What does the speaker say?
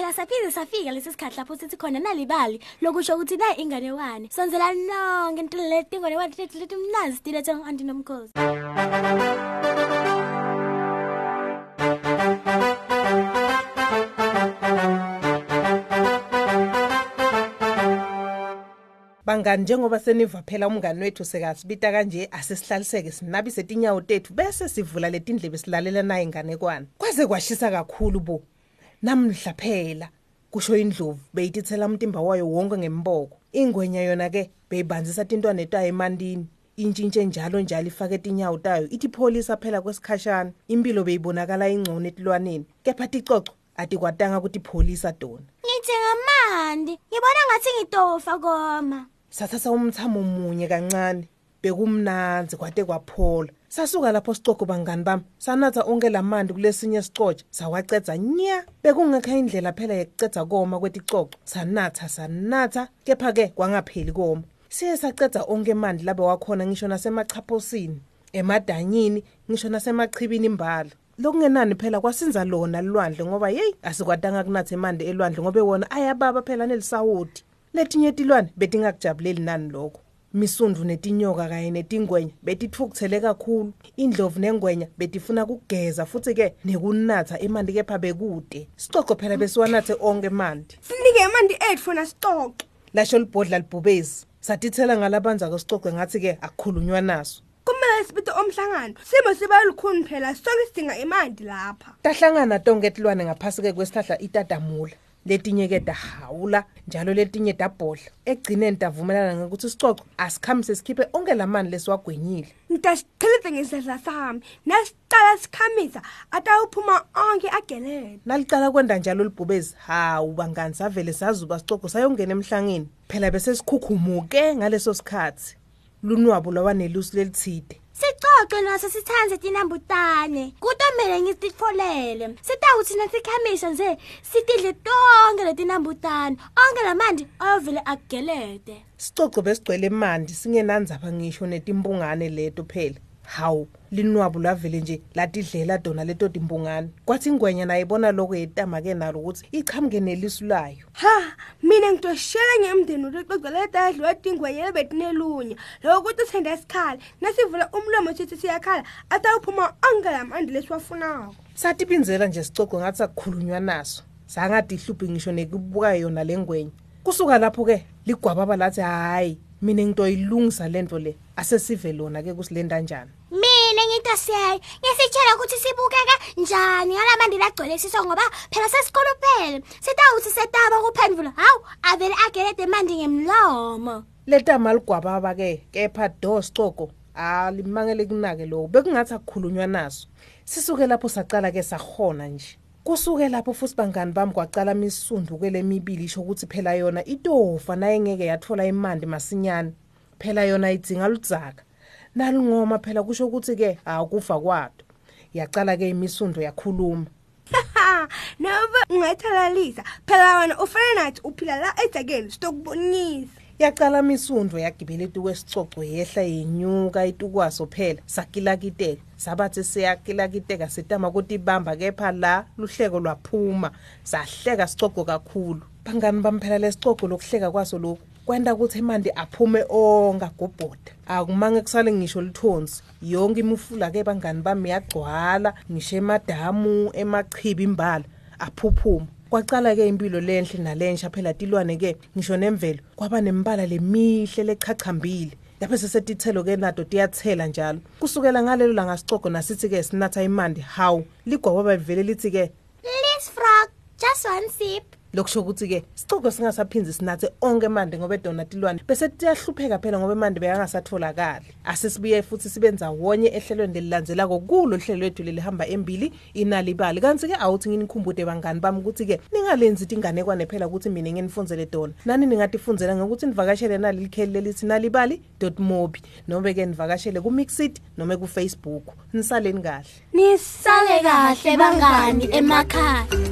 phela saphinde safika lesi sikhathi lapho sithi khona nalibali lokusho ukuthi nayi inganekwane sonzela nonke into leti inganekwane leti leti mnazi stilethe anti nomkhosi. Bangani njengoba seniva phela umngani wethu sekasibita kanje asesihlaliseke sinabise tinyawo tethu bese sivula letindlebe silalela naye inganekwane kwaze kwashisa kakhulu bo. Namhla phela kusho indlovu beyitithela umtimba wayo wonke ngemboko. Ingwenya yona ke beyibanzisa tintwana tayo emandini intshintshe njalo njalo ifake tinyawo tayo ithi pholisa phela kwesikhashana. Impilo beyibonakala ingcono etilwaneni kepha ticoco atikwatanga ukuthi pholisa dona ngithi ngamandi ngibona ngathi ngitofa koma. Sathatha umthamo munye kancane bekumnanzi kwade kwaphola. Sasuka lapho sicogo bangani bami. Sanatha onke lamandi kulesinye sicotsha sawacedza nya. Bekungekho indlela phela yekucedza koma kweticoco sanatha sanatha. Kepha-ke kwangapheli koma. Siye sacedza onke mandi labe wakhona ngisho nasemachaphosini emadanyini ngisho nasemachibini imbala lokungenani phela kwasinza lona lwandle ngoba yeyi asikwatanga kunatha emanti elwandle ngoba wona ayababa phela nelisawoti letinye tilwane betingakujabuleli nani lokho. Misundvu netinyoka kanye netingwenya betitfukuthele kakhulu. Indlovu nengwenya betifuna kugeza futhi-ke nekunatha emanti kepha bekude. Sicoco phela besiwanathe onke emanti sinike amanti ethu fona sitoke lasho libhodla libhubezi. Satithela ngalabanza kwesicoco ngathi-ke akukhulunywa naso. Kumele sibite omhlangano simo siba lukhuni phela sonke sidinga imandi lapha. Tahlangana tonke etilwane ngaphasi-ke kwesihlahla itadamula. Letinye-ke dahawula njalo letinye dabhodla. Ekugcineni davumelana ngokuthi isicoco asikhamise sikhiphe onke la mani lesiwagwenyile. Ntasichelete ngesidla sami. Nasicala sikhamisa atawuphuma onke agelele. Nalicala kwenda njalo libhubezi hawu bangani savele sazuba sicoco sayongena emhlangeni. Phela bese sikhukhumuke ngaleso sikhathi. Lunwabo lwabanelusi lelithide. Sicoce naso sithandze tinambutane kutomele ngisitfolele sitawuthi nasikhamisha nje sitidle tonke letinambutane onke lamanti ayovele agelede. Sicoco besigcwele emanti singenandzaba ngisho netimbungane leto phela. Hawu linwabo lwavele nje latidlela dona leto timbungane kwathi ingwenya nayibona lokho yetama-ke nalo ukuthi ichamuke nelisu layo. Ha mina ngitoshela ngemndeni uliqoqeleta adliwa tingwenyele betinelunya loko kuthi senda sikhali nasivula umlomo sithi siyakhala atawuphuma onke lamandi lesiwafunako satipinzela nje sicoco ngathi sakukhulunywa naso. Sangadihluphi ngisho nekubuka yona le ngwenya. Kusuka lapho-ke ligwababa lathi hhayi mina ngitoyilungisa le. Nto le asesive lona-ke kusilentanjani mina ngitosiyayi ngisitshela ukuthi sibukeka njani? Ngalamandi lagcwele siso ngoba phela sesikoluphele sitawuthi setaba kuphendvula hawu avele agelede mandi ngemlomo. Letama ligwababa-ke kepha do sicoco alimangele kunake lokho bekungathi akukhulunywa naso. Sisuke lapho sacala-ke sahona nje. Kusuke lapho futhi bangani bami kwacala misundu kwele mibili isho ukuthi phela yona itofa naye ngeke yathola imandi masinyane. Phela yona idzinga ludzaka. Nalingoma phela kusho ukuthi-ke akufa kwato. Yacala-ke imisundo yakhuluma. Nobe ungayithalalisa phela wena ufana nathi uphila la edzakeni sitokubonisa. Yacala misundo yagibela etukwesicoco yehla yenyuka itukwaso phela sakilakiteka sabathi siyakilakiteka sitama kutibamba kepha la luhleko lwaphuma. Sahleka sicoco kakhulu. Bangani bamphela lesicoco lokuhleka kwaso lokhu? Kwenta ukuthi emanti aphume onke agobhoda akumange kusale ngisho lithonsi yonke imufula-ke bangani bami yagcwala ngisho emadamu emachibi imbala aphuphuma. Kwacala-ke impilo lenhle nalensha phela tilwane-ke ngisho nemvelo kwaba nembala lemihle lechachambile lapho sesetithelo-ke nato tiyathela njalo. Kusukela ngalelo langasicogo nasithi-ke sinatha imandi hawu ligwababa livele lithi-ke Please frog just one sip. Lokusho ukuthi-ke sicogo singasaphinzi sinathe onke mandi ngoba edona tilwane bese tiyahlupheka phela ngoba imandi beyangasatholakali asesibuye futhi sibenza wonye ehlelweni lelilandzelako kulo hlelo lwethu lelihamba embili inalibali kanti-ke awuthi nginikhumbude bangani bami ukuthi-ke ningalenzi tinganekwane phela ukuthi mina nginifunzele dona nani ningatifunzela ngokuthi nivakashele naleli kheli lelithi nalibali mobi noma-ke nivakashele kumixit noma kufacebook. Nisaleni kahle. Nisale sale kahle bangani emakhaya.